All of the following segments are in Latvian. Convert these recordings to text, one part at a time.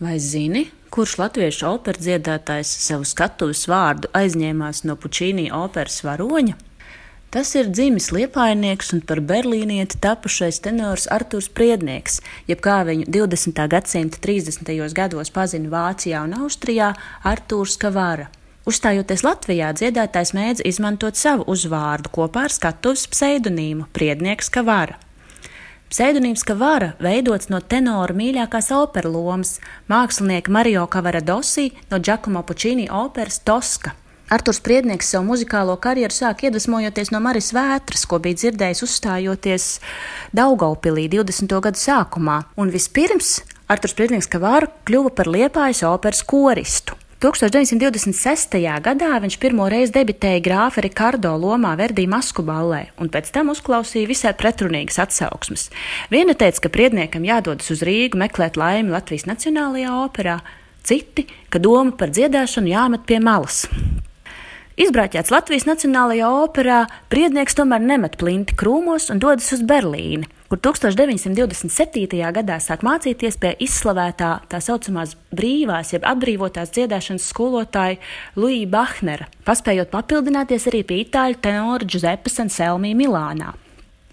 Vai zini, kurš latviešu operas dziedātājs savu skatuves vārdu aizņēmās no Pučīnī operas varoņa? Tas ir dzimis liepainieks un par berlīnieti tapušais tenors Artūrs Priednieks, jeb kā viņu 20. gadsimta 30. gados pazina Vācijā un Austrijā Artūrs Kavara. Uzstājoties Latvijā, dziedātājs mēdz izmantot savu uzvārdu kopā ar skatuves pseidonīmu Priednieks Kavara. Pseidonīms Kavara veidots no tenora mīļākās opera lomas - mākslinieka Mario Cavaradossi no Giacomo Puccini operas Toska. Arturs Priednieks savu muzikālo karjeru sāk iedvesmojoties no Maris Vētras, ko bija dzirdējis uzstājoties Daugaupilī 20. gadu sākumā, un vispirms Arturs Priednieks Kavara kļuva par Liepājas operas koristu. 1926. gadā viņš pirmo reizi debitēja grāfa Rikardo lomā Verdī Masku ballē, un pēc tam uzklausīja visai pretrunīgas atsauksmes. Viena teica, ka priedniekam jādodas uz Rīgu meklēt laimi Latvijas Nacionālajā operā, citi, ka doma par dziedāšanu jāmet pie malas. Izbrauķēts Latvijas Nacionālajā operā, priednieks tomēr nemet plinti krūmos un dodas uz Berlīni, kur 1927. gadā sāk mācīties pie izslavētā tā saucamās brīvās, jeb atbrīvotās dziedāšanas skolotāja Luija Bahnera, paspējot papildināties arī pie itāļu tenora Giuseppe Anselmi Milānā.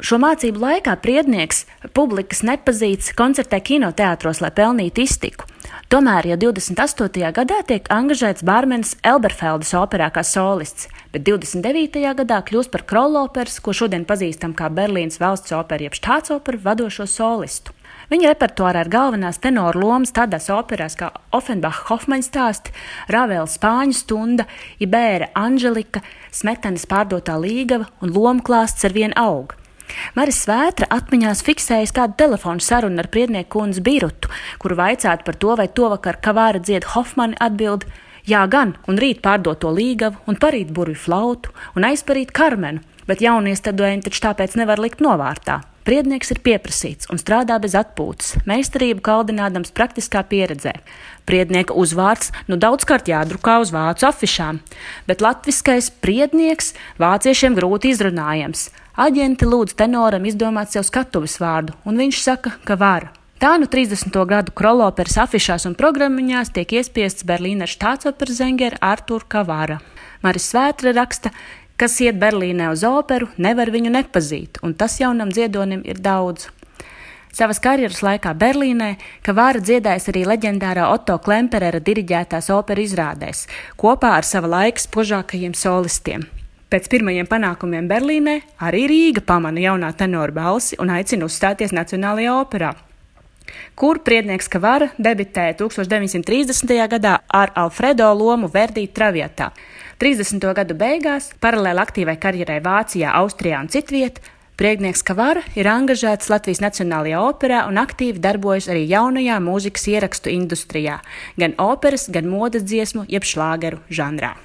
Šo mācību laikā priednieks publikas nepazīts koncertē kinoteātros, lai pelnītu iztiku. Tomēr jau 28. gadā tiek angažēts Bārmenis Elberfeldes operā kā solists, bet 29. gadā kļūst par Kroloperas, ko šodien pazīstam kā Berlīnas valsts opera jeb štātsoperu vadošo solistu. Viņa repertuārā ir galvenās tenoru lomas tādās operās kā Offenbach Hofmaņa stāsti, Ravela Spāņu stunda, Ibēra Anželika, Smetanas pārdotā līgava un lomu klāsts ar vienu augu. Maris Svētra atmiņās fiksējas kādu telefonu sarunu ar priednieku kundzi Birutu, kuru vaicāt par to, vai to vakar Kavāra dzied Hofmani atbild: Jā, gan, un rīt pārdot to līgavu, un parīt burvju flautu, un aizparīt karmenu, bet jaunie studenti taču tāpēc nevar likt novārtā. Priednieks ir pieprasīts un strādā bez atpūtas, meistarību kaldinādams praktiskā pieredzē. Priednieka uzvārds nu daudzkārt jādrukā uz vācu afišām, bet latviskais priednieks vāciešiem grūti izrunājams. Aģenti lūdz tenoram izdomāt sev skatuves vārdu, un viņš saka, ka var. Tā nu 30. gadu kroloperas afišās un programmiņās tiek iespiests Berlīner štātsoperas zengera Artur Kavara. Maris Svētra raksta, Kas iet Berlīnē uz operu, nevar viņu nepazīt, un tas jaunam dziedonim ir daudz. Savas karjeras laikā Berlīnē Kavāra dziedājis arī leģendārā Otto Klemperera diriģētās operu izrādēs, kopā ar sava laika spožākajiem solistiem. Pēc pirmajiem panākumiem Berlīnē arī Rīga pamana jaunā tenora balsi un aicina uzstāties Nacionālajā operā, kur priednieks Kavara debitēja 1930. gadā ar Alfredo lomu Verdī Travietā. 30. gadu beigās, paralēli aktīvai karjerai Vācijā, Austrijā un citviet, Priekšnieks Kavara ir angažēts Latvijas Nacionālajā operā un aktīvi darbojas arī jaunajā mūzikas ierakstu industrijā, gan operas, gan modes dziesmu, jeb šlāgeru žanrā.